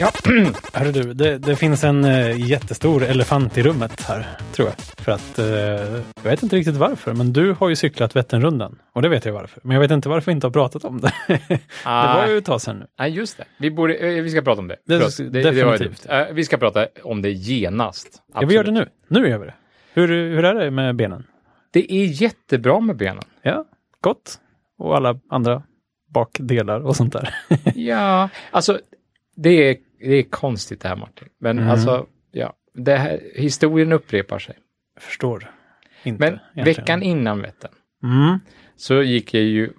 Ja, hörru du, det, det finns en uh, jättestor elefant i rummet här, tror jag. För att, uh, jag vet inte riktigt varför, men du har ju cyklat Vätternrundan. Och det vet jag varför. Men jag vet inte varför vi inte har pratat om det. Ah. det var ju ett tag sedan nu. Nej, just det. Vi, borde, eh, vi ska prata om det. Det- Förlåt, det, det definitivt. dumt. Eh, vi ska prata om det genast. Ja, vi gör det Absolut. nu. Nu gör vi det. Hur, hur är det med benen? Det är jättebra med benen. Ja, gott. Och alla andra bakdelar och sånt där. Ja, alltså det är, det är konstigt det här Martin. Men Mm. alltså, ja, det här, historien upprepar sig. Jag förstår. Inte, Men egentligen. veckan innan Vättern Mm. så gick jag ju,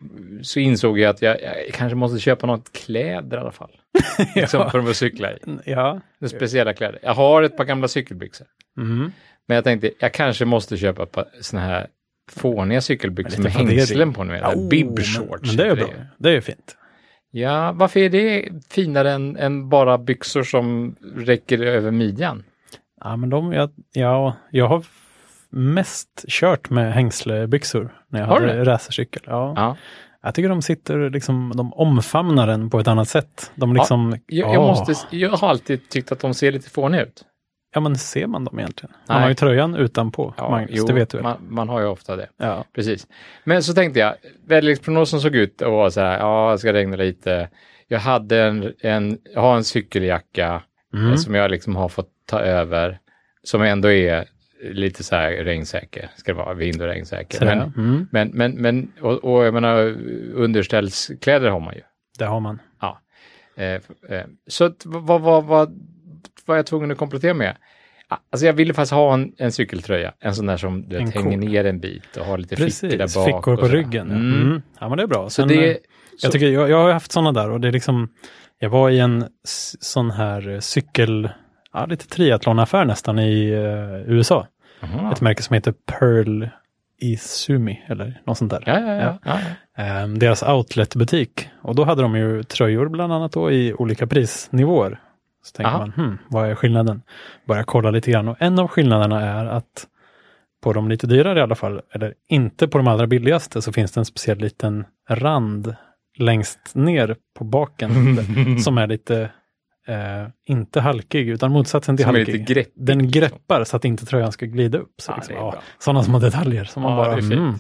så insåg jag att jag, jag kanske måste köpa något kläder i alla fall. liksom för att cykla i. Ja. Några speciella kläder. Jag har ett par gamla cykelbyxor. Mm. Men jag tänkte, jag kanske måste köpa ett par såna här fåniga cykelbyxor Med hängslen på, vet, Oh, bib men, shorts. men det är bra. Det är fint. Ja, varför är det finare än, än bara byxor som räcker över midjan? Ja, men de, jag, ja, jag har mest kört med hängslebyxor när jag Har hade racercykel. Ja. Ja. Jag tycker de sitter liksom, de omfamnar den på ett annat sätt. De liksom, Jag, jag, åh. måste, jag har alltid tyckt att de ser lite fåniga ut. Ja, men ser man dem egentligen? Man Nej. har ju tröjan utanpå, Magnus, det vet du väl? man, man har ju ofta det. Ja. Precis. Men så tänkte jag, väderleksprognosen såg ut och var så här, ja, det ska regna lite. Jag hade en, en, jag har en cykeljacka Mm. eh, som jag liksom har fått ta över, som ändå är lite så här regnsäker, ska det vara, vind och regnsäker. Men, mm. men, men, men och, och jag menar, underställskläder har man ju. Det har man. Eh, eh, så vad, vad, vad var jag tvungen att komplettera med? Ah, Alltså jag ville faktiskt ha en, en cykeltröja, en sån där som du vet, hänger cool. ner en bit och har lite fickor Precis, där bak. fickor på ryggen. Mm. Mm. ja, men det är bra. Så Sen, det, eh, så, Jag, tycker, jag, jag har haft sådana där och det är liksom, jag var i en sån här cykel, ja, lite triathlonaffär nästan i eh, USA. Aha. Ett märke som heter Pearl Izumi eller något sånt där. ja, ja, ja. ja. Ehm, deras outletbutik. Och då hade de ju tröjor bland annat då i olika prisnivåer. Så tänker Aha. man, hmm, vad är skillnaden? Börjar kolla lite grann och en av skillnaderna är att på de lite dyrare i alla fall, eller inte på de allra billigaste, så finns det en speciell liten rand längst ner på baken som är lite, eh, inte halkig, utan motsatsen till Som halkig. greppig. Den greppar så att inte tröjan ska glida upp. Så Ja, liksom, ja, sådana små detaljer som man Ja, bara, mm.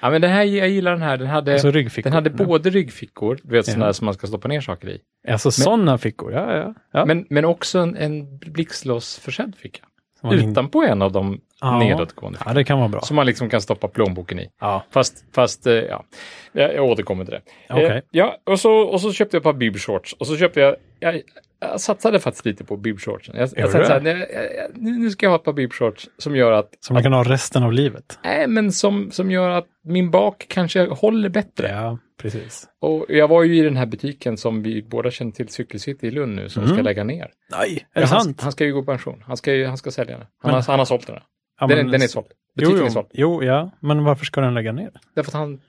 ja, men den här, jag gillar den här. Den hade, Och så ryggfickor. den hade både ryggfickor, du vet Ja. sådana som man ska stoppa ner saker i. Alltså sådana fickor, ja, ja. ja. Men, men också en, en blixtlåsförsedd ficka. In- Utanpå en av de Ja. nedåtgående Ja, det kan vara bra. Som man liksom kan stoppa plånboken i. Ja, Fast, fast eh, ja, jag, jag återkommer till det. Okej. Eh, ja, och så, och så köpte jag ett par bibshorts och så köpte jag, jag, jag satsade faktiskt lite på bibshortsen. Jag, jag jag- nu nu ska jag ha ett par bibshorts som gör att, som man kan ha resten av livet. nej men som, som gör att min bak kanske håller bättre. Ja, precis. Och jag var ju i den här butiken som vi båda känner till, Cykelcity i Lund nu, som Mm. ska lägga ner. Nej, Ja, är det han, sant? han ska ju gå i pension. Han ska, ju, han ska sälja den. Han, Men- har, han har sålt den. Ja, den, men- är- den är såld. Jo, Butiken är jo, såld. jo, ja, men varför ska den lägga ner? Därför att han...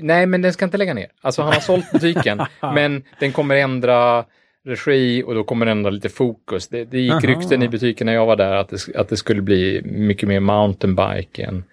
Nej, men den ska inte lägga ner. Alltså han har sålt butiken, men den kommer ändra regi och då kommer den ändra lite fokus. Det, det gick Aha. rykten i butiken när jag var där att det, att det skulle bli mycket mer mountainbike än,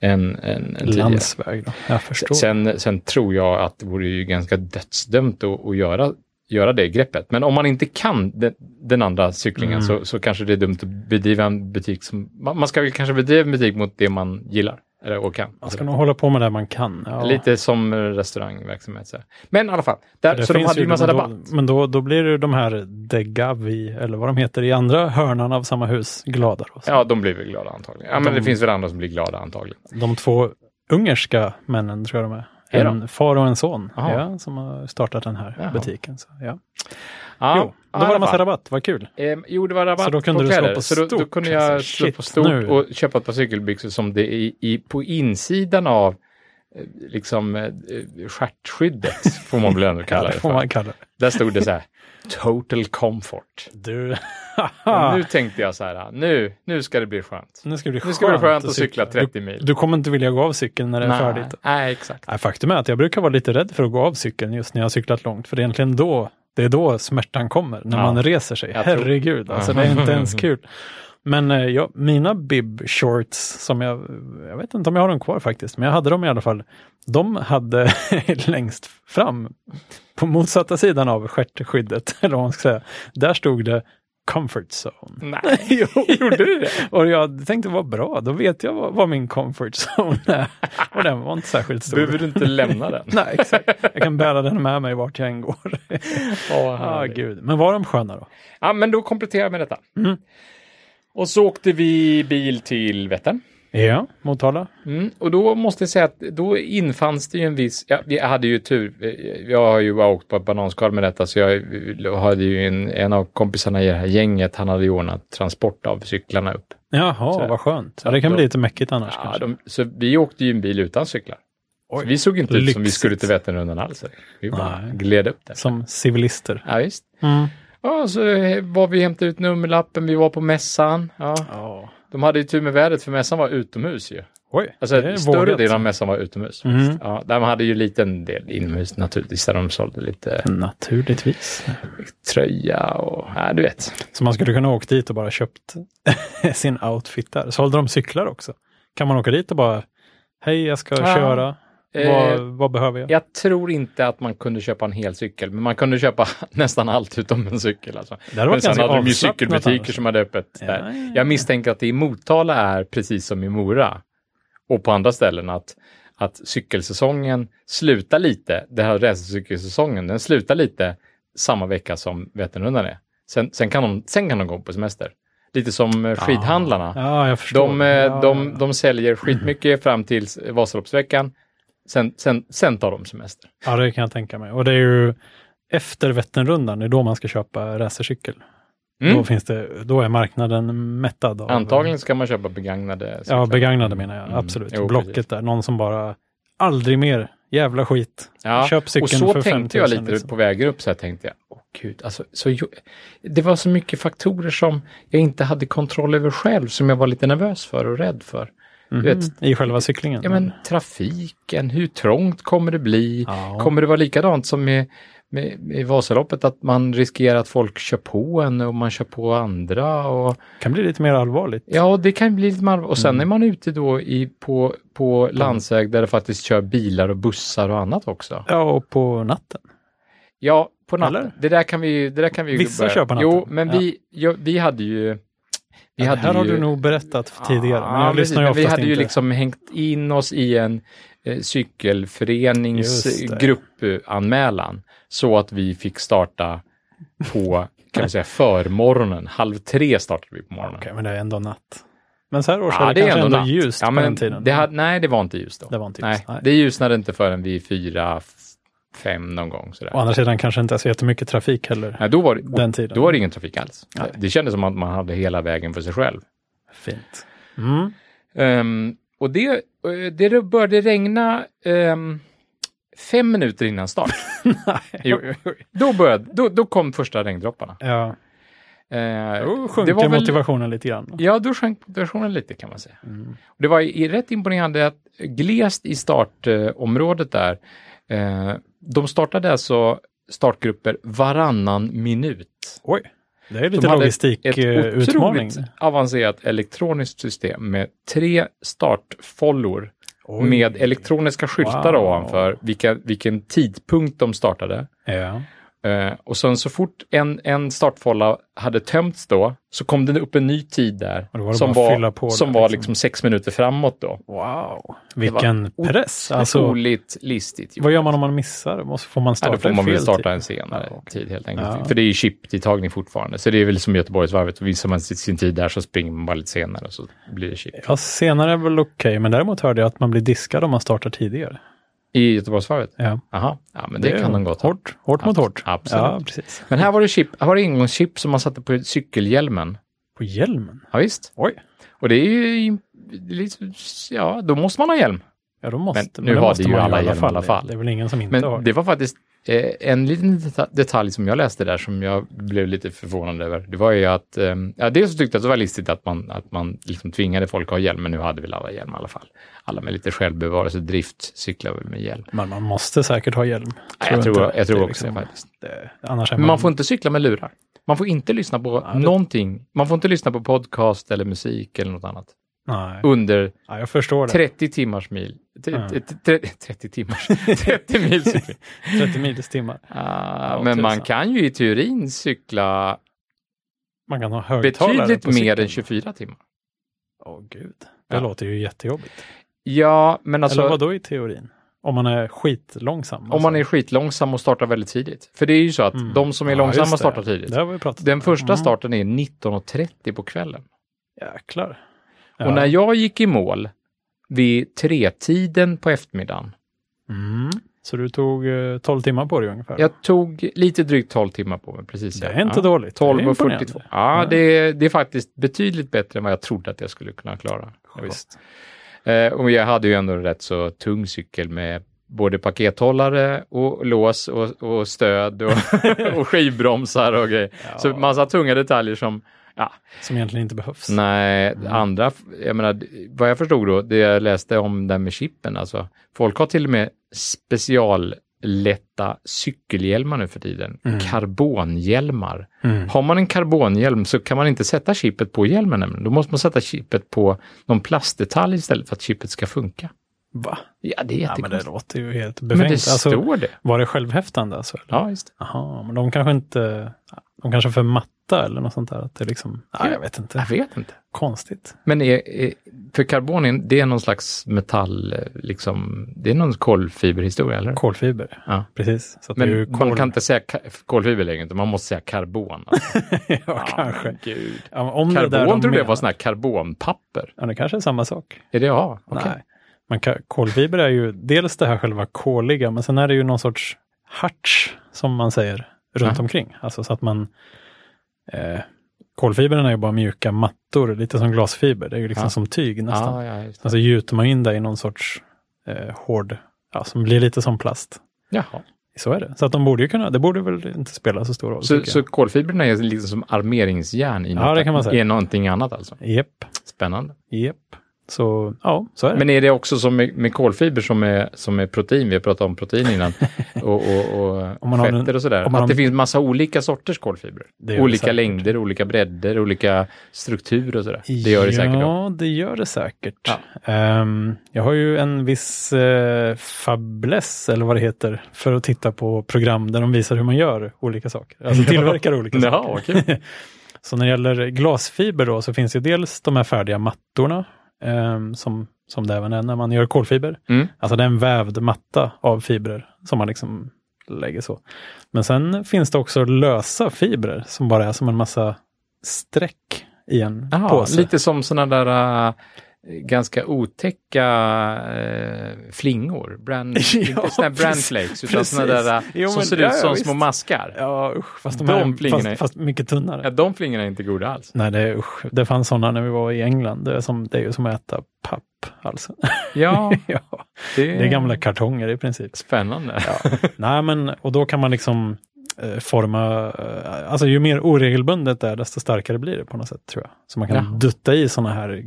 än, än, än. Landsväg då, jag förstår. Sen, sen tror jag att det vore ju ganska dödsdömt att, att göra, göra det greppet. Men om man inte kan den, den andra cyklingen Mm. så, så kanske det är dumt att bedriva en butik som... Man, man ska väl kanske bedriva en butik mot det man gillar. Eller, och kan. man ska nog hålla på med det man kan. Ja. Lite som restaurangverksamhet. Så. Men i alla fall, där, så de hade ju massa men rabatt. Då, men då, då blir det de här Degavi, eller vad de heter, i andra hörnan av samma hus glada. Då. Så Ja, de blir väl glada antagligen. Ja, men De- det finns väl andra som blir glada antagligen. De två ungerska männen tror jag de är. En far och en son ja, som har startat den här Jaha. butiken. Så, ja. Ja, jo, då var det massa rabatt, vad kul. Eh, jo, det var rabatt Så då kunde på du slå på så då, då stort, kunde jag alltså. slå Shit, på stort nu. och köpa ett par cykelbyxor som det är i, i, på insidan av eh, liksom eh, stjärtskyddet, får man väl ändå kalla det för. man kalla det. Där stod det så här, total comfort. Du, nu tänkte jag så här, nu, nu ska det bli skönt. nu ska det bli Nu ska det bli skönt att cykla 30 mil. Du, kommer inte vilja gå av cykeln när det är färdigt. nej, exakt. Nej, faktum är att jag brukar vara lite rädd för att gå av cykeln just när jag har cyklat långt. För det är egentligen då, det är då smärtan kommer, när Ja. man reser sig. Jag tror- Herregud, alltså det är inte ens kul. Men eh, ja, mina bib shorts som jag, jag vet inte om jag har dem kvar faktiskt, men jag hade dem i alla fall. De hade längst fram, på motsatta sidan av stjärtskyddet, eller vad man ska säga, där stod det comfort zone. Nej, jo, gjorde du det? Och jag tänkte vad bra, då vet jag vad, vad min comfort zone är. Och den var inte särskilt stor. Behöver du inte lämna den? Nej, exakt. Jag kan bära den med mig vart jag än går. Åh, ah, gud. Men var de sköna då? Ja, men då kompletterar jag med detta. Mm. Och så åkte vi bil till Vättern. Ja, Motala. Mm. Och då måste jag säga att då infanns det ju en viss, ja, vi hade ju tur, jag har ju bara åkt på ett bananskal med detta så jag hade ju en, en av kompisarna i det här gänget, han hade ju ordnat transport av cyklarna upp. Jaha, Så- vad skönt. Ja, det kan då- bli lite mäckigt annars Ja, kanske. de, så vi åkte ju en bil utan cyklar. Så vi såg inte ut som vi lyxigt. skulle till Vätternrundan alls. Vi bara Nej. gled upp där. Som civilister. Ja, visst. Mm. Ja, så var vi hämtade ut nummerlappen, vi var på mässan. Ja, Ja. De hade ju tur med vädret för mässan var utomhus ju. Oj, Alltså större delen av mässan var utomhus. Mm. Ja, där man hade ju liten del inomhus naturligtvis, där de sålde lite Naturligtvis. tröja och, ja du vet. Så man skulle kunna åka dit och bara köpt sin outfit där. Sålde de cyklar också? Kan man åka dit och bara, hej jag ska Ja. köra, vad, vad behöver jag? Jag tror inte att man kunde köpa en hel cykel, men man kunde köpa nästan allt utom en cykel. Alltså. Det hade Men sen hade de ju cykelbutiker som hade öppet Ja, där. ja, ja. Jag misstänker att det i Motala är precis som i Mora och på andra ställen att, att cykelsäsongen slutar lite, det här racercykelsäsongen, den slutar lite samma vecka som Vätternrundan är. Sen, sen, kan de, sen kan de gå på semester. Lite som eh, skidhandlarna. Förstår. De, eh, de, ja. de säljer skitmycket fram till Vasaloppsveckan. Sen, sen, sen tar de semester. ja, det kan jag tänka mig. Och det är ju efter Vätternrundan, det är då man ska köpa racercykel. Mm. Då, finns det, då är marknaden mättad. Av, Antagligen ska man köpa begagnade Ja, cyklar. begagnade menar jag. Mm. Absolut. Jo, Blocket precis. där. Någon som bara, aldrig mer, jävla skit. Ja, Köp cykeln och så för tänkte jag 5 000 lite liksom. på vägen upp, så här tänkte jag, åh gud, alltså, så, det var så mycket faktorer som jag inte hade kontroll över själv, som jag var lite nervös för och rädd för. Mhm. vet- I själva cyklingen? Ja, men trafiken, hur trångt kommer det bli? Ja. Kommer det vara likadant som med, med, med Vasaloppet, att man riskerar att folk kör på en och man kör på andra? Och, kan bli lite mer allvarligt. ja, och det kan bli lite mal- Och sen Mm. är man ute då i, på, på landsväg där det faktiskt kör bilar och bussar och annat också. Ja, och på natten. Ja, på natten. Eller? Det där kan vi det där kan vi Vissa börja- kör på natten. Jo, men Ja. vi, jo, vi hade ju... Vi hade här har ju, du nog berättat tidigare, men Ja, jag lyssnar ju men oftast Vi hade ju inte. liksom hängt in oss i en eh, cykelförenings Just det. gruppanmälan så att vi fick starta på, kan man säga, förmorgonen. Halv tre startade vi på morgonen. Okej, men det är ändå natt. Men så här års Ja, är det, kanske ändå, natt. ljust ja, på men den tiden. Det hade, nej, det var inte ljust då. Det var inte nej, ljust, nej. Det ljusnade inte förrän vid fyra, fem någon gång. Sådär. Å andra sidan kanske inte så jättemycket trafik heller. Nej, då, var det, Den tiden. då var det ingen trafik alls. Nej. Det kändes som att man hade hela vägen för sig själv. Fint. Mm. Ehm, och det, eh, det började regna ehm, fem minuter innan start. Jo. Oj, oj. Då, började, då, då kom första regndropparna. Ja, Eh, då det sjunker var väl- motivationen lite grann. Ja, då sjönk motivationen lite kan man säga. Mm. Det var i, rätt imponerande att glest i startområdet där, eh, de startade alltså startgrupper varannan minut. Oj, det är De lite hade logistikutmaning. Ett avancerat elektroniskt system med tre startfollor med elektroniska skyltar Wow. ovanför vilka, vilken tidpunkt de startade. Ja. Eh, och sen så fort en, en startfolla hade tömts då, så kom det upp en ny tid där. Var som var, fylla på som där, var liksom. liksom sex minuter framåt då. Wow, vilken press. Alltså, Otroligt listigt. gjort. vad gör man om man missar? Måste, får man Ja, starta då får man väl starta tid? en senare Ja, okej. tid helt enkelt. Ja. För det är ju chip-tidtagning fortfarande. Så det är väl som Göteborgsvarvet. Visar man sin sin tid där så springer man bara lite senare och så blir det chip. Ja, senare är väl okej, men däremot hörde jag att man blir diskad om man startar tidigare. I Göteborgsvarvet? Ja, Jaha, ja men det, kan de gott ha. Hårt, hårt mot hårt. absolut. Ja, precis. Men här var det chip, här var det engångschip som man satte på cykelhjälmen. På hjälmen? Ja, visst. Oj, Och det är ju, lite- ja, då måste man ha hjälm. ja då måste Men nu det har det ju alla hjälm i alla fall. Det är väl ingen som inte har Men det var faktiskt en liten deta- detalj som jag läste där som jag blev lite förvånad över, det var ju att, eh, ja, dels så tyckte jag att det var listigt att man, att man liksom tvingade folk att ha hjälm, men nu hade väl alla hjälm i alla fall. Alla med lite självbevarelsedrift cyklar väl med hjälm. Men man måste säkert ha hjälm. Nej, jag tror, jag tror också liksom- det faktiskt. det, annars är Men man, man får inte cykla med lurar. Man får inte lyssna på Ja, det- någonting. Man får inte lyssna på podcast eller musik eller något annat. Nej, Under ja, jag förstår det. 30 timmars mil. T- 30 timmars. 30 mil cykling. 30 mils timmar. Ah, Ja, men man kan ju i teorin cykla Man kan ha betydligt mer cykeln. än 24 timmar. Åh gud, det Ja. låter ju jättejobbigt. Ja, men alltså Eller vad då i teorin? Om man är skitlångsam? om man är skitlångsam och startar väldigt tidigt. För det är ju så att Mm. de som är Ja, långsamma startar tidigt. Den första Mm. starten är 19.30 på kvällen. Jäklar. Ja. Och när jag gick i mål vid tretiden på eftermiddagen, Mm. Så du tog eh, 12 timmar på dig ungefär? jag tog lite drygt 12 timmar på mig. Precis, det ja. är inte ja. dåligt. 12 Det är och imponerande. 42. Ja. Det, är, det är faktiskt betydligt bättre än vad jag trodde att jag skulle kunna klara. Ja, visst. Eh, och jag hade ju ändå en rätt så tung cykel med både pakethållare och lås och, och stöd och, och skivbromsar och grejer. Ja. Så massa tunga detaljer som, ja, Som egentligen inte behövs. nej, Mm. andra, jag menar, vad jag förstod då, det jag läste om det med chippen, alltså, folk har till och med speciallätta cykelhjälmar nu för tiden, Mm. karbonhjälmar. Mm. Har man en karbonhjälm så kan man inte sätta chippet på hjälmen nämligen. Då måste man sätta chippet på någon plastdetalj istället för att chippet ska funka. Va? Ja, det är Ja, men det låter ju helt men, befängt. det Alltså, står det. var det självhäftande alltså? Eller? Ja, just det. Jaha, men de kanske inte... De kanske är för matta eller något sånt där. Att det liksom... Nej, jag vet inte. Jag vet inte. Konstigt. Men är, är, för karbon, är- det är någon slags metall, liksom, det är någon kolfiberhistoria, eller? Kolfiber, Ja. precis. Det Men ju man kol... kan inte säga kolfiber längre, utan man måste säga karbon. Alltså. ja, kanske. men Gud. Ja, men om det Karbon de trodde jag var sån här karbonpapper. Ja, det kanske är samma sak. Är det ja? Okej. Nej. Man kan, kolfiber är ju dels det här själva koliga, men sen är det ju någon sorts harts, som man säger, runt Ja. omkring. Alltså så att man... Eh, kolfibern är ju bara mjuka mattor, lite som glasfiber. Det är ju liksom Ja. som tyg nästan. Ja, ja, just det. Sen så gjuter man in det i någon sorts eh, hård, ja, som blir lite som plast. Jaha. Så är det. Så att de borde ju kunna, det borde väl inte spela så stor roll. Så, så kolfibrerna är liksom som armeringsjärn i Ja, något, det kan man säga. är någonting annat alltså? Japp, Spännande. japp. Så ja, så är det. Men är det också som med, med kolfiber som är, som är protein, vi har pratat om protein innan, och, och, och Om man fetter en- och sådär, att det har- finns massa olika sorters kolfibrer. Det det Olika säkert. längder, olika bredder, olika strukturer och sådär. Det gör det säkert. Ja, det gör det säkert. Ja. Ehm, jag har ju en viss uh, fabless, eller vad det heter, för att titta på program där de visar hur man gör olika saker. Alltså tillverkar olika Ja, saker. okej. Så när det gäller glasfiber då, så finns ju dels de här färdiga mattorna, ehm, som, som det även är när man gör kolfiber. Mm. Alltså det är en vävd matta av fibrer som man liksom lägger så. Men sen finns det också lösa fibrer som bara är som en massa streck i en Jaha, påse. lite som sådana där äh, ganska otäcka äh, flingor. Brand, Ja, inte sådana här brand precis. flakes, utan Precis. sådana där äh, Jo, som ser ja, ut ja, som visst. små maskar. Ja, usch, fast de, De är, flingorna fast, fast mycket tunnare. Ja, de flingorna är inte goda alls. Nej, det, är, usch, det fanns sådana när vi var i England. Det är, som, det är ju som att äta papp. Alltså. Ja, ja, det det är gamla kartonger i princip. Spännande. Ja. Nej, men och då kan man liksom eh, forma, eh, alltså ju mer oregelbundet det är, desto starkare blir det på något sätt tror jag. Så man kan Jaha. dutta i sådana här, eh,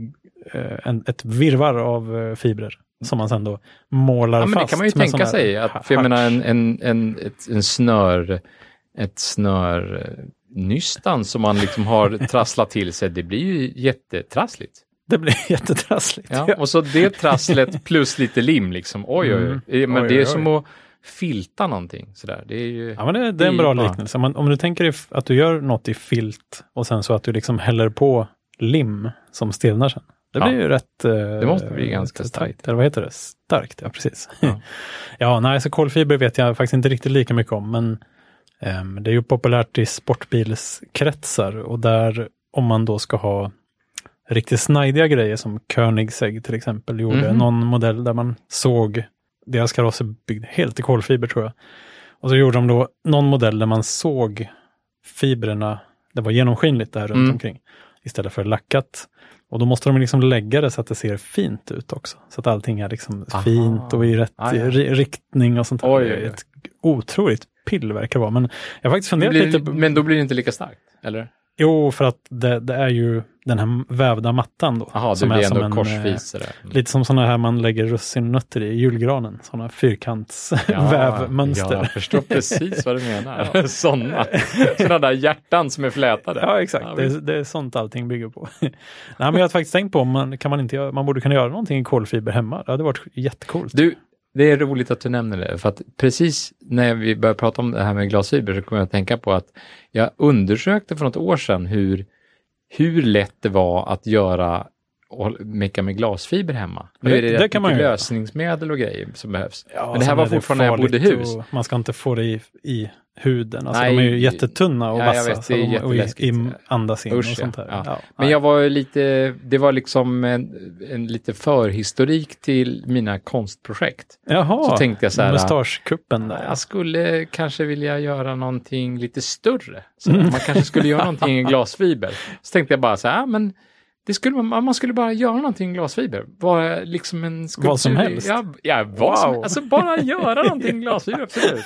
en, ett virvar av eh, fibrer som man sen då målar Ja, men det fast. kan man ju tänka sig. Att, för jag menar en, en, en, ett, en snör, ett snör eh, nystan som man liksom har trasslat till sig, det blir ju jättetrassligt. Det blir jättetrassligt. Ja, och så det trasslet plus lite lim liksom. Oj, oj, Mm. oj. Men Oj, det är oj, som att filta någonting sådär. Det är ju... Ja, men det, det är en bra liknelse. Man, om du tänker dig att du gör något i filt och sen så att du liksom häller på lim som stelnar sen. Det Ja. blir ju rätt... eh, Det måste bli ganska starkt. Eller vad heter det? Starkt, ja precis. Ja. Ja, nej, så kolfiber vet jag faktiskt inte riktigt lika mycket om, men ehm, det är ju populärt i sportbilskretsar och där om man då ska ha riktigt snajdiga grejer som Koenigsegg till exempel gjorde, Mhm. någon modell där man såg deras kaross är byggd helt i kolfiber tror jag. Och så gjorde de då någon modell där man såg fibrerna, det var genomskinligt där runt Mm. omkring, istället för lackat. Och då måste de liksom lägga det så att det ser fint ut också. Så att allting är liksom Aha. fint och i rätt Ah, ja. ri- riktning och sånt. Oj, oj, oj. Ett, otroligt pill verkar det vara. Men jag har faktiskt funderat Blir, lite. men då blir det inte lika starkt, eller? Jo, för att det, det är ju den här vävda mattan då. Jaha, som är blir som en, korsvis. sådär. eh, Lite som sådana här man lägger russinnötter i julgranen. Sådana fyrkantsvävmönster. Ja, jag förstår precis vad du menar. Sådana. Sådana där hjärtan som är flätade. Ja, exakt. Ja, det, är, det är sånt allting bygger på. Nej, men jag har faktiskt tänkt på man, kan man, inte man borde kunna göra någonting i kolfiber hemma. Det hade varit jättecoolt. Du, det är roligt att du nämner det, för att precis när vi började prata om det här med glasfiber så kom jag att tänka på att jag undersökte för något år sedan hur, hur lätt det var att göra och mecka med glasfiber hemma. Nu Det- är det, det rätt kan man lösningsmedel och grejer som behövs. Ja, Men det här var fortfarande när jag bodde i hus. Man ska inte få det i, i huden. Alltså, Nej, de är ju jättetunna och ja, vassa. vet, så de, och andas in Usch, och sånt där. Ja. Ja, Men jag var lite, det var liksom en, en lite förhistorik till mina konstprojekt. Jaha, så tänkte jag så här, mustaschkuppen där. Jag skulle kanske vilja göra någonting lite större. Så Man kanske skulle göra någonting i glasfiber. Så tänkte jag bara så här, ja, men det skulle man, man skulle bara göra någonting i glasfiber. Bara liksom en skulptur. Vad som helst. Ja, ja vad som. Alltså bara göra någonting i glasfiber, absolut.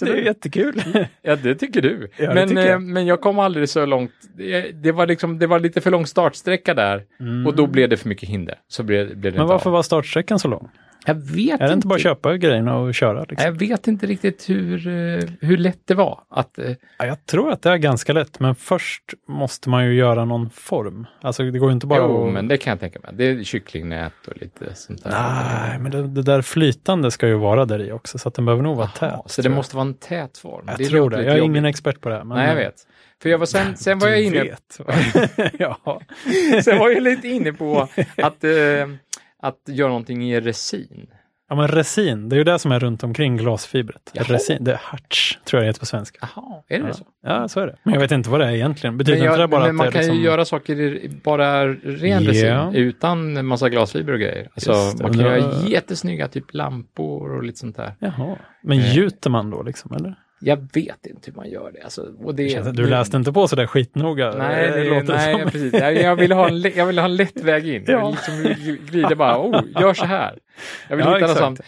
det är jättekul. Ja, det tycker du. Ja, men, tycker jag. eh, men jag kom aldrig så långt. Det, det, var liksom, det var lite för lång startsträcka där och då blev det för mycket hinder. Så blev, blev det Mm. Men varför av. var startsträckan så lång? Jag vet Är det inte bara att köpa grejerna och köra? Liksom? Jag vet inte riktigt hur, eh, hur lätt det var. Att, eh, Ja, jag tror att det är ganska lätt, men först måste man ju göra någon form. Alltså det går ju inte bara jo, att... men det kan jag tänka mig. Det är kycklingnät och lite sånt där. Nej, men det, det där flytande ska ju vara där i också, så att den behöver nog vara Jaha, tät. så det jag. måste vara en tät form. Jag det tror det. Jag är jobbigt. ingen expert på det. här, Men... Nej, jag vet. För jag var sen, sen var jag inne, vet. ja. sen var jag lite inne på att, eh, att göra någonting i resin. ja, men resin, det är ju det som är runt omkring glasfibret. Jaha. Resin, det är harts, tror jag det heter på svenska. Jaha, är det Ja. så? ja, så är det. Men jag vet inte vad det är egentligen. Betyder Men, inte det jag, bara men att man det kan liksom... ju göra saker i bara ren resin Ja. utan massa glasfiber och grejer. Alltså, Just det. man kan Men göra jättesnygga typ lampor och lite sånt där. Jaha. Men Eh. gjuter man då liksom, eller? Jag vet inte hur man gör det. Alltså, och det Du läste inte på sådär skitnoga? Nej, eh, det, låter nej som. precis. Jag, jag, vill ha en, jag vill ha en lätt väg in. Jag Ja. vill liksom glida bara, oh, gör så här. Jag vill Ja, hitta något sånt.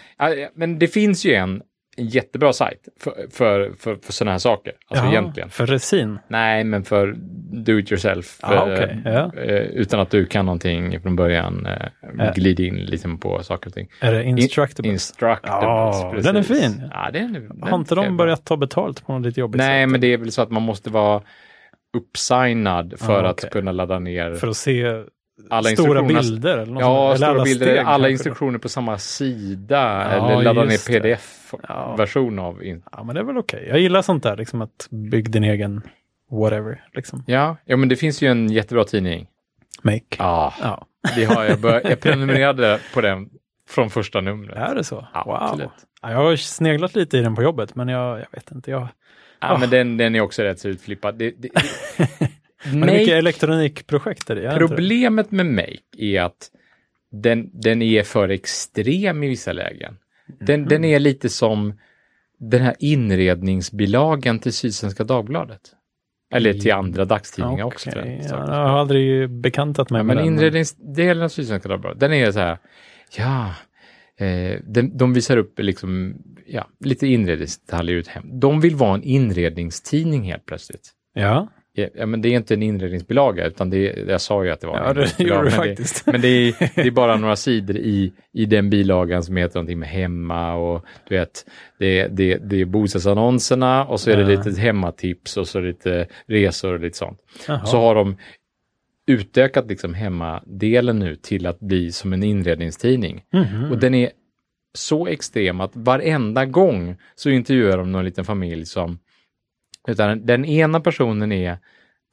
Men det finns ju en, en jättebra sajt för, för, för, för sådana här saker. Alltså Jaha, egentligen. För resin? Nej, men för do it yourself. Ja, För, okej, ja. eh, utan att du kan någonting från början. Eh, Ja. glid in liksom på saker och ting. Är det instructable? Instructables. Ja, precis. den är fin. Ja, den, den Har inte de börjat ta betalt på något lite jobbigt Nej, sätt? men det är väl så att man måste vara uppsignad för Ja, att okej. kunna ladda ner För att se alla stora bilder? Eller något Ja, eller stora bilder, steg alla då. instruktioner på samma sida Ja, eller ladda ner pdf-version av. In- Ja, men det är väl okej. Jag gillar sånt där, liksom att bygga din egen whatever. Liksom. ja, ja, men det finns ju en jättebra tidning. Make. Ja, Ja, det har jag. Bör- jag prenumererade på den från första numret. är det så? Ja, wow. Ja, jag har sneglat lite i den på jobbet, men jag, jag vet inte. Jag... Ja, Ah. men den, den är också rätt så utflippad. Det, det, Men är mycket elektronikprojekt är det problemet med Make är att den, den är för extrem i vissa lägen. Den, Mhm. den är lite som den här inredningsbilagan till Sydsvenska Dagbladet. Eller till andra dagstidningar också. Okej, tror jag. ja, jag har aldrig bekantat mig Ja, med men den. inredningsdelen av Sydsvenska Dagbladet, den är så här, ja, eh, den, de visar upp liksom, ja, lite inredningsdetaljer ut hem. De vill vara en inredningstidning helt plötsligt. Ja, Ja, men det är inte en inredningsbilaga, utan det är, jag sa ju att det var en ja det gjorde du faktiskt. Men det är, det är bara några sidor i, i den bilagan som heter någonting med hemma och du vet, det, det, det är bostadsannonserna och så är det Ja. lite hemmatips och så lite resor och lite sånt. Jaha. Så har de utökat liksom hemmadelen nu till att bli som en inredningstidning. Mhm. Och den är så extrem att varenda gång så intervjuar de någon liten familj som utan den ena personen är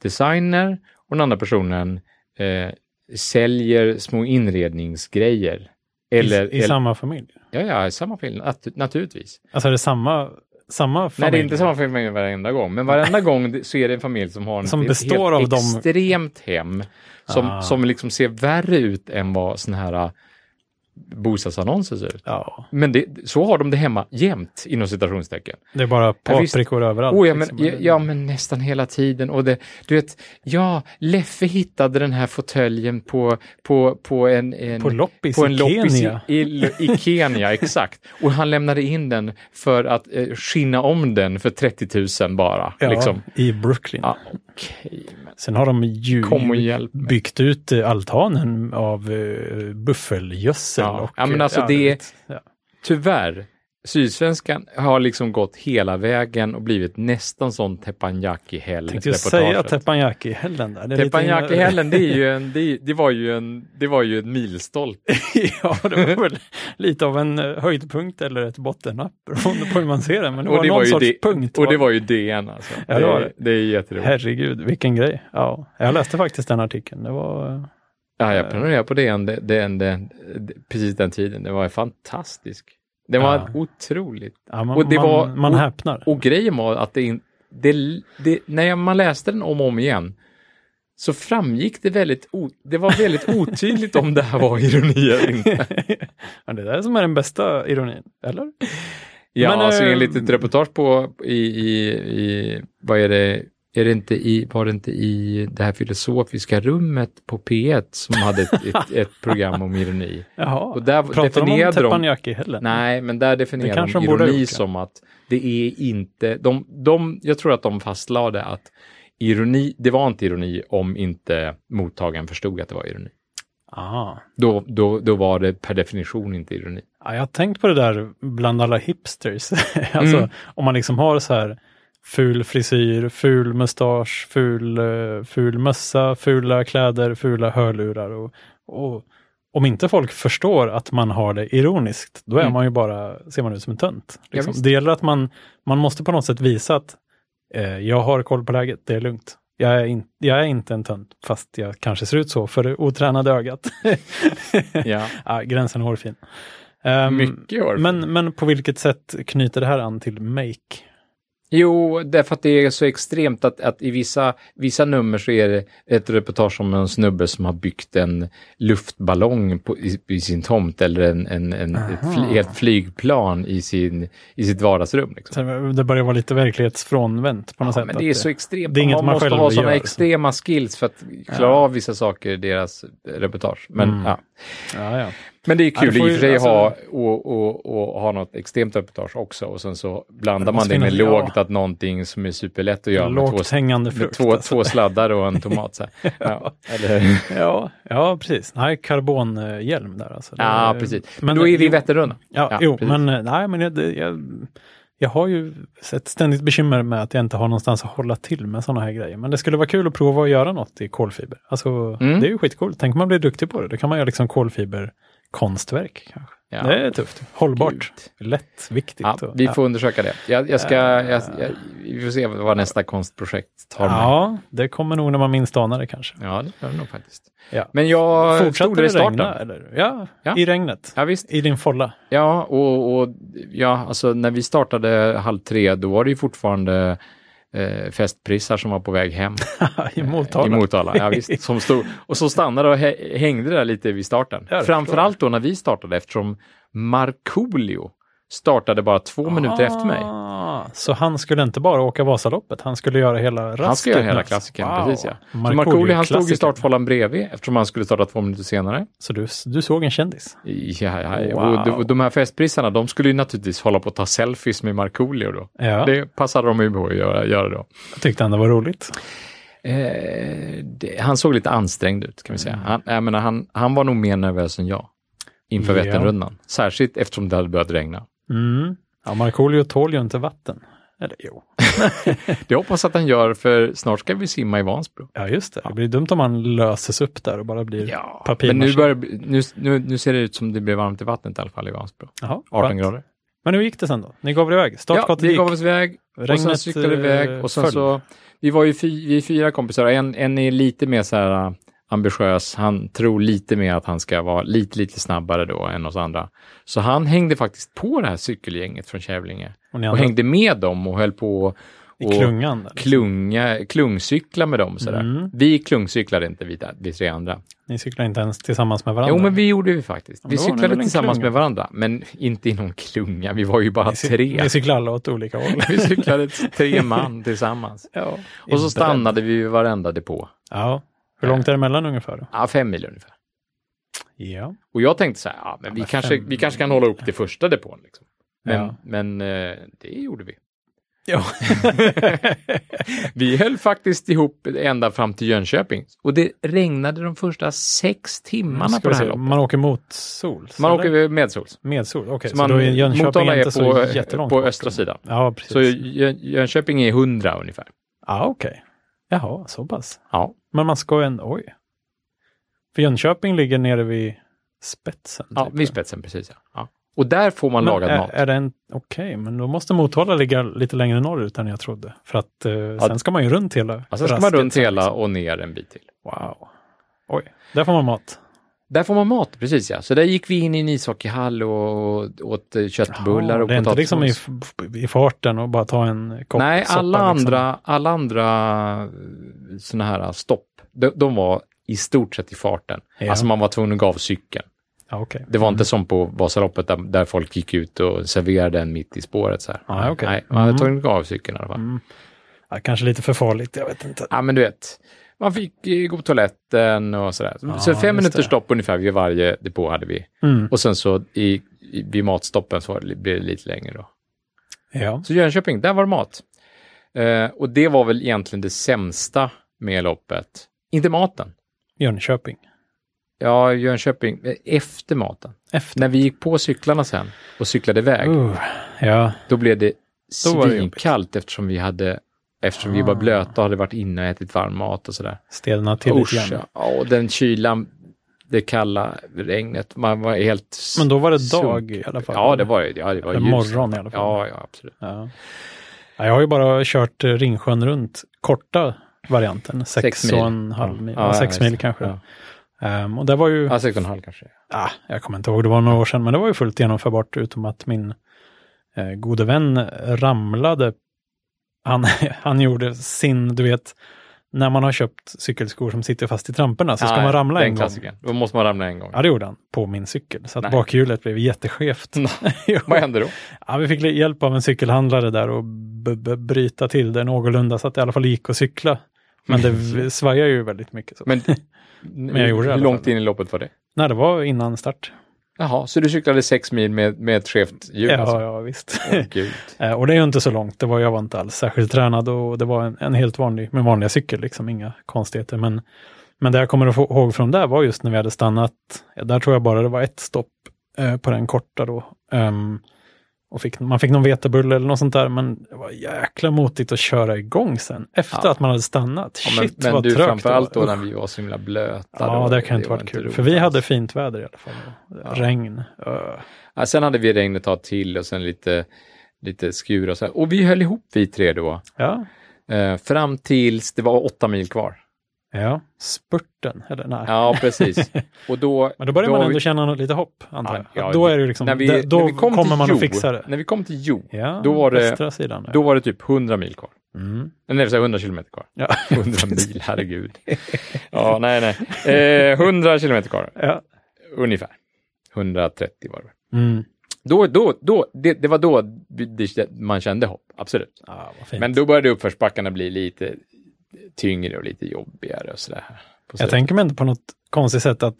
designer och den andra personen eh, säljer små inredningsgrejer. Eller, I, i eller, samma familj? ja, ja, i samma film, nat- naturligtvis. Alltså är det samma, samma familj? Nej, det är inte samma familj varenda gång, men varenda gång så är det en familj som har Som ett består helt av extremt hem som, Ah. som liksom ser värre ut än vad sån här bostadsannonser ser ut. Ja, Men det, så har de det hemma jämt, inom citationstecken. det är bara Ja, paprikor överallt. Oh, ja, men, liksom. ja, ja, men nästan hela tiden. Och det, du vet, ja, Leffe hittade den här fåtöljen på, på, på en, en, På loppis på en i loppis Kenya. I, i, i Kenya, exakt. Och han lämnade in den för att eh, skinna om den för 30 000 bara. Ja, liksom. i Brooklyn. Ja, men Sen har de ju byggt ut eh, altanen av uh, buffelgödsel. Ja. Och, Ja, men alltså det- ja. Tyvärr, Sydsvenskan har liksom gått hela vägen och blivit nästan sån Teppanyaki-häll. Tänkte jag säga Teppanyaki-hällen där. Teppanyaki-hällen, det, är ju en, det, är- det, var ju en, det var ju en milstolpe. ja, det var väl lite av en eh, höjdpunkt eller ett bottennapp beroende på hur man ser det. Men det Och var det någon var ju sorts det- punkt. Och det var ju DN alltså. Ja, det. det är jätteroligt. Herregud, vilken grej. Ja, jag läste faktiskt den artikeln. Det var... Ja, jag prenumererade på DN det, det, precis den tiden. Det var fantastisk. Det var Ja. otroligt. Ja, man, Och det man, var- man och- häpnar. Och grejen var att det, in- det, det, när man läste den om och om igen så framgick det väldigt, o, det var väldigt otydligt om det här var ironi eller inte. ja, det är det som är den bästa ironin, eller? Ja, Men, alltså eh, enligt ett reportage på i, i, i, vad är det, är det inte i, var det inte i det här filosofiska rummet på P1 som hade ett, ett, ett program om ironi? Jaha, Och där pratar de om de, Teppanyaki-hällen? nej, men där definierade de ironi som att det är inte, de, de, jag tror att de fastlade att ironi, det var inte ironi om inte mottagaren förstod att det var ironi. Ah. Då, då, då var det per definition inte ironi. Ja, jag har tänkt på det där bland alla hipsters. alltså Mm. om man liksom har så här ful frisyr, ful mustasch, ful, eh, ful mössa, fula kläder, fula hörlurar och, och om inte folk förstår att man har det ironiskt, då är Mm. man ju bara, ser man ut som en tönt. Ja, Liksom. visst. det gäller att man, man måste på något sätt visa att eh, jag har koll på läget, det är lugnt. Jag är, in, jag är inte en tönt, fast jag kanske ser ut så för det otränade ögat. Ja, ja, gränsen är hårfin. Ehm, mycket år. men, men på vilket sätt knyter det här an till Make? Jo, därför att det är så extremt att, att i vissa, vissa nummer så är det ett reportage om en snubbe som har byggt en luftballong på, i, i sin tomt eller en, en, en, ett, fly, ett flygplan i, sin, i sitt vardagsrum. Liksom. Det börjar vara lite verklighetsfrånvänt på något Ja, sätt. men det är så extremt. det är inget man man måste ha sådana gör, extrema skills för att klara Ja. av vissa saker i deras reportage. Men, Mm. ja. Ja, ja. Men det är Ja, kul får i och för sig alltså- ha och, och, och ha något extremt reportage också och sen så blandar man det med finnas- ja. lågt att någonting som är superlätt att göra med två Lågt hängande med frukt. två, alltså. två sladdar och en tomat. Så här. Ja, eller, ja, ja, precis. Nej, karbonhjälm där alltså. Ja, precis. Men då är vi i Vätternrundan. Ja, Ja, jo, precis. men eh, nej, men jag, jag, jag har ju ett ständigt bekymmer med att jag inte har någonstans att hålla till med sådana här grejer. Men det skulle vara kul att prova att göra något i kolfiber. Alltså, Mm. det är ju skitcoolt. Tänk om man blir duktig på det. Då kan man göra liksom kolfiberkonstverk. Kanske. Ja. Det är tufft. Hållbart. Lätt, viktigt. Ja, vi ja. får undersöka det. Jag, jag ska, jag, jag, vi får se vad nästa konstprojekt tar mig. Ja, det kommer nog när man minst anar det kanske. Ja, det gör det nog faktiskt. Ja. Men jag Fortsatte det i starten. regna? Eller? Ja, Ja. i regnet. Ja, visst. I din folla. Ja, och, och ja, alltså när vi startade halv tre, då var det ju fortfarande eh, festprissar som var på väg hem. I Motala. I Motala, ja visst. Som stod, och så stannade och hä- hängde där lite vid starten. Ja, Framförallt då när vi startade eftersom Markoolio startade bara två minuter efter mig. Ah, Så han skulle inte bara åka Vasaloppet, han skulle göra hela rasket? Han ska göra hela klassikern, Wow. precis ja. Markoolio, han stod i startfållan bredvid eftersom han skulle starta två minuter senare. Så du, du såg en kändis? Ja, ja, Wow. och de, de här festprissarna, de skulle ju naturligtvis hålla på att ta selfies med Markoolio då. Ja, Det passade de ju på att göra, göra då. jag tyckte han det var roligt. Eh, det, han såg lite ansträngd ut kan vi säga. Mm. Han, jag menar, han, han var nog mer nervös än jag inför Ja. Vätternrundan. Särskilt eftersom det hade börjat regna. Mm. Ja, Markoolio tål ju inte vatten. Eller jo. Det hoppas att han gör för snart ska vi simma i Vansbro. Ja, just det. Det blir dumt om man löses upp där och bara blir Ja, papir men nu, börjar, nu, nu, nu ser det ut som det blir varmt i vattnet i alla fall i Vansbro. Jaha, 18 skönt. grader. Men hur gick det sen då? Ni gav er iväg? Ja, Startskottet vi gick? gav oss iväg och sen Regnet, cyklade vi eh, iväg och sen föll. så, vi var ju fy, vi fyra kompisar och en, en är lite mer så här ambitiös. Han tror lite mer att han ska vara lite, lite snabbare då än oss andra. Så han hängde faktiskt på det här cykelgänget från Kävlinge Och och hängde med dem och höll på I och klungan? där, liksom. klunga, klungcykla med dem. Sådär. Mm. Vi klungcyklade inte, vi, vi tre andra. Ni cyklar inte ens tillsammans med varandra? Jo, men vi gjorde vi faktiskt. Vi cyklade tillsammans klunga. med varandra, men inte i någon klunga. Vi var ju bara Ni tre. Ni cyklar alla åt olika håll? Vi cyklade tre man tillsammans. ja. Och så stannade vi vid varenda depå. Ja. Hur långt är det mellan ungefär? Ja, fem mil ungefär. Ja. Och jag tänkte så här, ja, men Ja, vi, men kanske, fem- vi kanske kan hålla upp till första depån. Liksom. Men, Ja. men eh, det gjorde vi. ja. Vi höll faktiskt ihop ända fram till Jönköping. Och det regnade de första sex timmarna på vi det här loppet. Man åker mot sols? Man eller? åker medsols. Med sol? Okej, Så så, man, Jönköping Motala inte är så på, jättelångt på östra sidan. Ja, precis. Så Jön, Jönköping är 100 ungefär. Ja, okej. Jaha, så pass. Ja, Men man ska en, oj. För Jönköping ligger nere vid spetsen. ja typ. vid spetsen precis. Ja. Ja. Och där får man Men lagad är, mat. är det en, okej, men då måste Motala ligga lite längre norrut än jag trodde. För att eh, sen ska man ju runt hela Ja, sen ska man runt hela liksom. och ner en bit till. Wow. Oj, där får man mat. Där får man mat, precis ja. Så där gick vi in i en ishockeyhall och åt eh, köttbullar Jaha, och det är inte liksom i, potatismos. i farten och bara ta en kopp Nej, soppa, alla liksom. andra, alla andra sådana här stopp, de, de var i stort sett i farten. Ja. Alltså man var tvungen att gå av cykeln. Ja, okej. Det var inte som på Vasaloppet där, där folk gick ut och serverade en mitt i spåret. Så här. Ja, okej. Nej, man var Mm. tvungen att gå av cykeln i alla fall. Mm. Ja, kanske lite för farligt, jag vet inte. Ja, men du vet, man fick eh, gå på toaletten och sådär. Ja, så fem minuters stopp ungefär vid varje depå hade vi. Mm. Och sen så i, i, vid matstoppen så blev det lite längre då. Ja. Så Jönköping, där var det mat. Eh, och det var väl egentligen det sämsta med loppet. Inte maten. Jönköping. Ja, Jönköping, eh, efter maten. Efter. När vi gick på cyklarna sen och cyklade iväg, Uh, ja, då blev det svinkallt eftersom vi hade Eftersom vi var Ah. blöta och hade varit inne och ätit varm mat och sådär. stelna till lite Usch, grann. ja. och den kylan, det kalla regnet, man var helt... Men då var det sunk. dag i alla fall? Ja, det var, ja, det var ljust. morgon i alla fall. Ja, ja, absolut. Ja. Ja, jag har ju bara kört eh, Ringsjön runt, korta varianten, sex, Sex mil. och en halv mil, Ja, ja, ja, sex mil kanske. Ja. Ehm, och det var ju, Ja, sex och en halv kanske. ah, jag kommer inte ihåg, det var några år sedan, men det var ju fullt genomförbart utom att min eh, gode vän ramlade. Han, han gjorde sin, du vet, när man har köpt cykelskor som sitter fast i tramporna så ska Ja, man ramla en gång. klassikern. Då måste man ramla en gång. Ja, det gjorde han på min cykel, så att Nej. bakhjulet blev jätteskevt. Vad hände då? Ja, vi fick hjälp av en cykelhandlare där och bryta till det någorlunda så att det i alla fall gick att cykla. Men det svajar ju väldigt mycket. Så. Men, jag gjorde det hur långt in i loppet var det? Nej, det var innan start. Jaha, så du cyklade sex mil med, med ett skevt hjul? Ja, alltså? ja visst. Eh, och det är ju inte så långt. Det var, jag var inte alls särskilt tränad och det var en, en helt vanlig, med vanliga cykel, liksom inga konstigheter. Men, men det jag kommer att få ihåg från där var just när vi hade stannat. Där tror jag bara det var ett stopp eh, på den korta då. Ehm, och fick, man fick någon vetebulle eller något sånt där, men det var jäkla motigt att köra igång sen. Efter Ja. att man hade stannat. Ja, men Shit men vad du, trögt framförallt det då när vi var så himla blöta. Ja, då, det kan inte var varit kul. roligt För vi hade fint väder i alla fall. Ja. Regn. Ja, sen hade vi regn ett tag till och sen lite, lite skur och så. här. Och vi höll ihop vi tre då. Ja, Eh, fram tills det var åtta mil kvar. Ja. Spurten, eller nej. Ja, precis. Och då, Men då börjar då man ändå vi- känna lite hopp, antar jag. Ja, ja, då är det liksom, när vi, då när vi kom kommer man Jo, att fixa det. När vi kom till Jo, Ja, då var det- sidan. där. då var det typ 100 mil kvar. Mm. Nej, det vill säga 100 kilometer kvar. Ja. 100 mil, herregud. Ja, nej, nej. Eh, 100 kilometer kvar, ja. ungefär. 130 var det. Mm. Då, då, då, det, det var då man kände hopp, absolut. ja, vad fint. Men då började uppförsbackarna bli lite tyngre och lite jobbigare och sådär. Jag slutet. tänker mig inte på något konstigt sätt att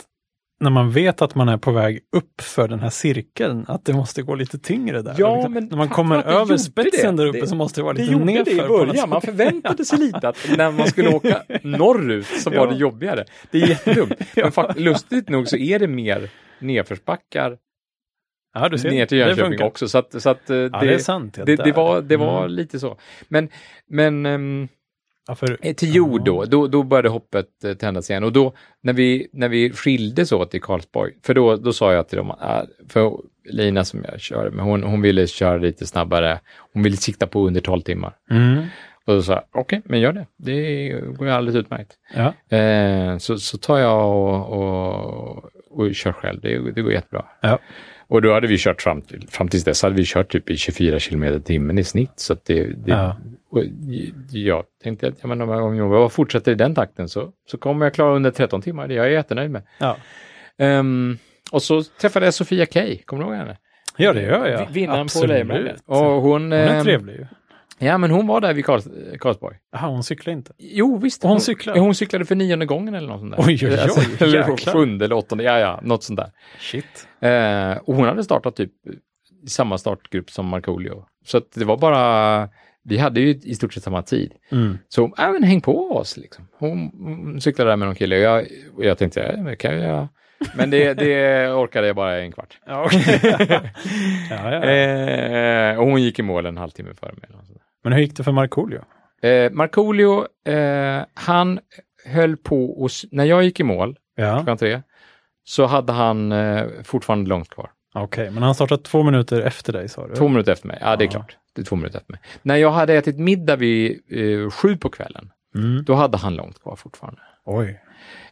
när man vet att man är på väg upp för den här cirkeln, att det måste gå lite tyngre där. Ja, liksom. men när man kommer det över gjorde spetsen det. där uppe Det- så måste det vara Det lite gjorde nerför. det i på något början. Man sätt. förväntade sig lite att när man skulle åka norrut så var Ja. det jobbigare. Det är jättedumt. Men fakt- lustigt nog så är det mer nedförsbackar Ja, du ser. ner till Det Jönköping också. Så att, så att eh, Ja, det, är sant. Det, det var, det var Mm. lite så. Men, men ehm, Ja, för, eh, till jord då, då, då började hoppet eh, tändas igen. Och då när vi, när vi skildes åt i Karlsborg, för då, då sa jag till dem, äh, för Lina som jag körde med, hon, hon ville köra lite snabbare. Hon ville sikta på under 12 timmar. mm. Och då sa jag, okej, men gör det. Det går ju alldeles utmärkt. ja. Eh, så, så tar jag och, och, och kör själv. Det, det går jättebra. Ja. Och då hade vi kört fram, till, fram tills dess hade vi kört typ i 24 kilometer i timmen i snitt. Så att det, det, Ja. och jag tänkte att ja, men om jag- om jag fortsätter i den takten så, så kommer jag klara under 13 timmar. Det är jag jättenöjd med. Ja. Ehm, och så träffade jag Sofia Kay, kommer du ihåg henne? ja, det gör jag. Vi- Vinnaren på. Och hon, Hon är ehm, trevlig ju. Ja, men hon var där vid Karls, Karlsborg. Jaha, hon cyklar inte. Jo, visst. Och hon cyklar? Hon cyklade för nionde gången eller något sånt där. Oj, oj, oj, eller jäklar. sjunde eller åttonde, ja, ja, något sånt där. Shit. Eh, och hon hade startat typ i samma startgrupp som Markoolio. Så att det var bara, vi hade ju i stort sett samma tid. Mm. Så, ja men häng på oss liksom. Hon, hon cyklade där med någon kille och jag, och jag tänkte, ja, det kan jag. Men det, det orkade jag bara en kvart. Ja, okej. ja, ja. Eh, och hon gick i mål en halvtimme före mig. Men hur gick det för Markoolio? Eh, Markoolio, eh, han höll på och, när jag gick i mål Ja, klockan tre, så hade han eh, fortfarande långt kvar. okej. Men han startade två minuter efter dig sa du? Två minuter efter mig, ja det är Ja. klart. Det är två minuter efter mig. När jag hade ätit middag vid eh, sju på kvällen, Mm. då hade han långt kvar fortfarande. Oj.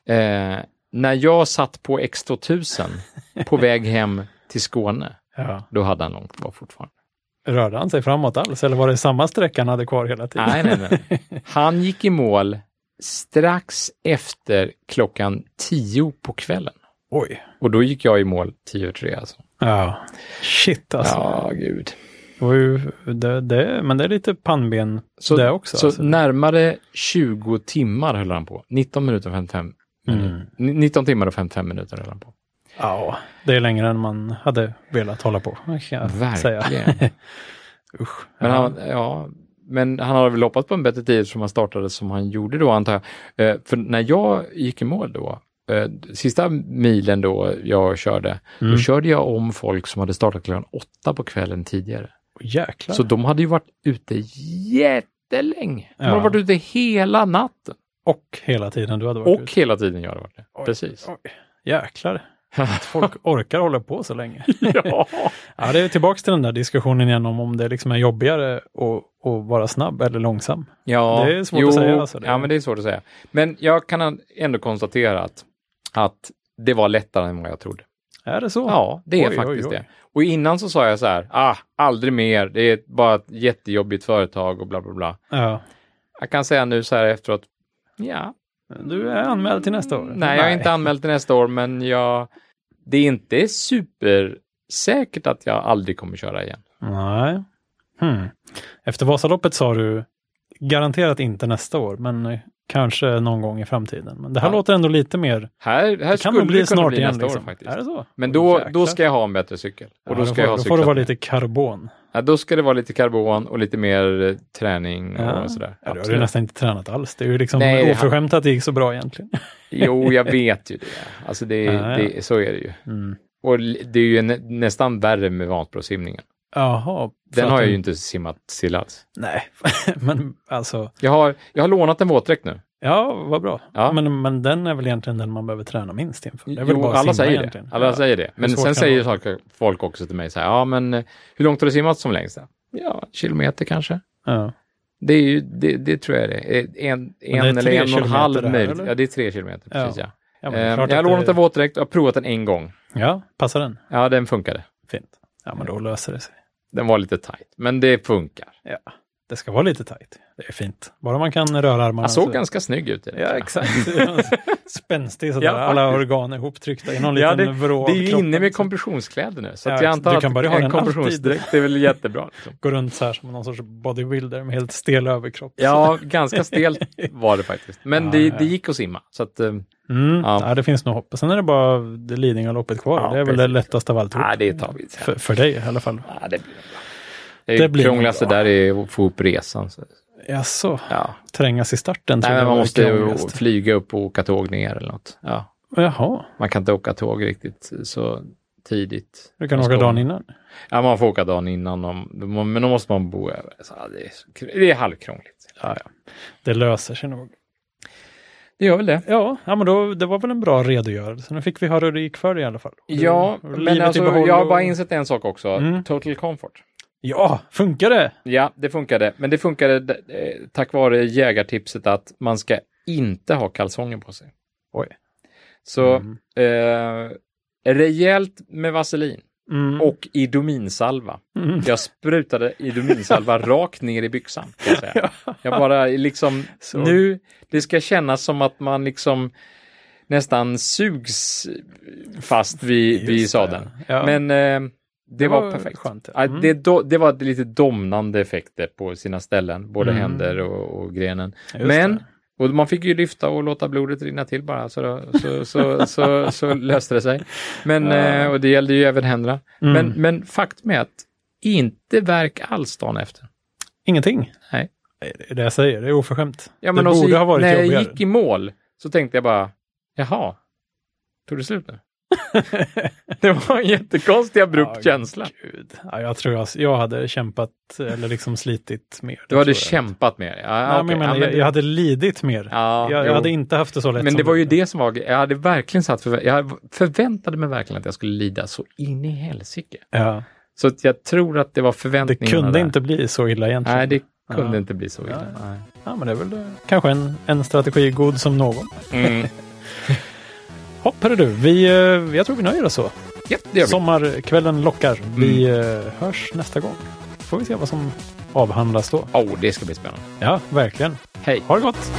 Eh, när jag satt på X2000 på väg hem till Skåne, Ja. då hade han långt kvar fortfarande. Rörde han sig framåt alls eller var det samma sträcka han hade kvar hela tiden? Nej, nej, nej. Han gick i mål strax efter klockan tio på kvällen. Oj. Och då gick jag i mål tio över tre alltså. Ja. Shit alltså. Ja, gud. Det det, det, men det är lite pannben Så, det också. så alltså. närmare 20 timmar höll han på. 19 minuter och 55 minuter. Mm. Ni- 19 timmar och 55 minuter höll han på. Ja, det är längre än man hade velat hålla på. Verkligen. Usch. Men, han, ja, men han har väl hoppat på en bättre tid som han startade som han gjorde då antar jag. Eh, för när jag gick i mål då, eh, sista milen då jag körde, Mm. då körde jag om folk som hade startat klockan åtta på kvällen tidigare. Jäklar. Så de hade ju varit ute jättelänge. De Ja. hade varit ute hela natten. och hela tiden du hade varit Och ute. hela tiden jag hade varit det. Precis. Oj. Jäklar. Att folk orkar hålla på så länge. ja. Ja, det är tillbaks till den där diskussionen igen om om det liksom är jobbigare att, att vara snabb eller långsam. ja, Det är svårt att säga, alltså, Ja, men det är svårt att säga. Men jag kan ändå konstatera att, att det var lättare än vad jag trodde. Är det så? Ja, det är Oj, faktiskt oj, oj. det. Och innan så sa jag så här, ah, aldrig mer, det är bara ett jättejobbigt företag och bla bla bla. Ja. Jag kan säga nu så här efteråt, ja, Du är anmäld till nästa år? nej, jag är inte anmäld till nästa år, men jag, det är inte supersäkert att jag aldrig kommer köra igen. Nej. Hmm. Efter Vasaloppet sa du garanterat inte nästa år, men kanske någon gång i framtiden. Men det här Ja. låter ändå lite mer... Här, här Det kan nog bli det snart bli igen. nästa Liksom. år faktiskt. Är det så? Men då, då ska jag ha en bättre cykel. Och Ja, då ska får, jag ha då får det vara lite karbon. Ja, då ska det vara lite karbon och lite mer eh, träning och sådär. Ja, du har ju nästan inte tränat alls. Det är ju liksom Nej, oförskämt att det gick så bra egentligen. Jo, jag vet ju det. Alltså det, Ja, ja. det, så är det ju. Mm. Och det är ju nä, nästan värre med Vansbrosimningen. Jaha. Den har jag du- ju inte simmat still alls. Nej, men alltså, Jag har, jag har lånat en våtdräkt nu. Ja, vad bra. Ja. Men, men den är väl egentligen den man behöver träna minst inför. Det är väl Jo, bara alla säger egentligen. det. Alla Ja. säger det. Men sen säger saker, folk också till mig så här, ja men eh, hur långt har du simmat som längst? Ja, kilometer kanske. Ja. Det, är ju, det, det tror jag det är. En, det är en eller en och en halv möjligt. Ja, det är tre kilometer. Ja. Precis, ja. Ja, men det Eh, är jag har lånat en våtdräkt och har provat den en gång. ja, passar den? Ja, den funkade. Fint. Ja, men då löser det sig. Den var lite tight, men det funkar. Ja, det ska vara lite tajt. Det är fint. Bara man kan röra armarna. Han såg så- ganska snygg ut. Ja, exakt. Spänstig sådär. Ja, Alla organ ihoptryckta i någon Ja, liten vrå Det är ju inne med Så kompressionskläder nu, så Ja, att jag antar du att ha en kompressionsdräkt är väl jättebra. Liksom. Går runt så här som någon sorts bodybuilder med helt stel överkropp. Ja, ganska stelt var det faktiskt. Men Ja, det, det gick att simma. Så att, eh, Mm, Ja. ja. det finns nog hopp. Sen är det bara det Lidingö-loppet kvar. Ja, det är väl precis. det lättaste av alltihop. ja, det tar vi. För, för dig i alla fall. Ja, det blir bra. Det, Det blir krångligaste där är att få upp resan. Så. Jaså, Ja. trängas i starten? Nej, men man måste flyga upp och åka tåg ner eller något. Ja. Jaha, Man kan inte åka tåg riktigt så tidigt. du kan åka dagen innan. Ja, man får åka dagen innan, om, men då måste man bo över. Så, det, är, det är halvkrångligt. Ja, ja. Det löser sig nog. Det gör väl det. Ja, ja men då, det var väl en bra redogörelse. Nu fick vi höra hur det gick för dig i alla fall. Ja, men alltså, jag har bara insett en sak också. Mm. Total comfort. Ja, funkar det? Ja, det funkade. Men det funkade eh, tack vare jägartipset att man ska inte ha kalsonger på sig. Oj. Så Mm. eh, rejält med vaselin. Mm. och idominsalva. Mm. Jag sprutade idominsalva rakt ner i byxan. Jag, jag bara liksom, Så. nu, det ska kännas som att man liksom nästan sugs fast vid, vid sadeln. Ja. Men eh, det, var, perfekt. Skönt. Mm. det, do, det var lite domnande effekter på sina ställen, både Mm. händer och, och grenen. Just Men, det. och man fick ju lyfta och låta blodet rinna till bara, så, så, så, så, så, löste det sig. Men, Ja. eh, och det gällde ju även händerna. Mm. Men, men faktum är att inte verk alls dagen efter. Ingenting. Nej. Det är det jag säger, det är oförskämt. Ja, men det borde gick- ha varit när jag jobbigare. gick i mål så tänkte jag bara, jaha, tog det slut nu? det var en jättekonstig abrupt Ja, känsla. Gud. Ja, jag tror jag, jag hade kämpat eller liksom slitit mer. Du hade kämpat det? Ja, Nej, okej. men menar, ja, men jag, jag hade lidit mer. ja, jag, jag hade inte haft det så lätt Men det var ju det som var, jag hade verkligen satt för, jag förväntade mig verkligen att jag skulle lida så in i helsike. Ja, Så jag tror att det var det förväntningarna kunde där. inte bli så illa egentligen. Nej, det kunde inte bli så illa. Ja, men det är väl eh, kanske en, en strategi god som någon. Mm. Hopp, hörru du. Vi, eh, jag tror vi nöjer oss så. Ja, det gör vi. Sommarkvällen lockar. Vi eh, hörs nästa gång. Får vi se vad som avhandlas då. Oh, det ska bli spännande. Ja, verkligen. Hej! Ha det gott!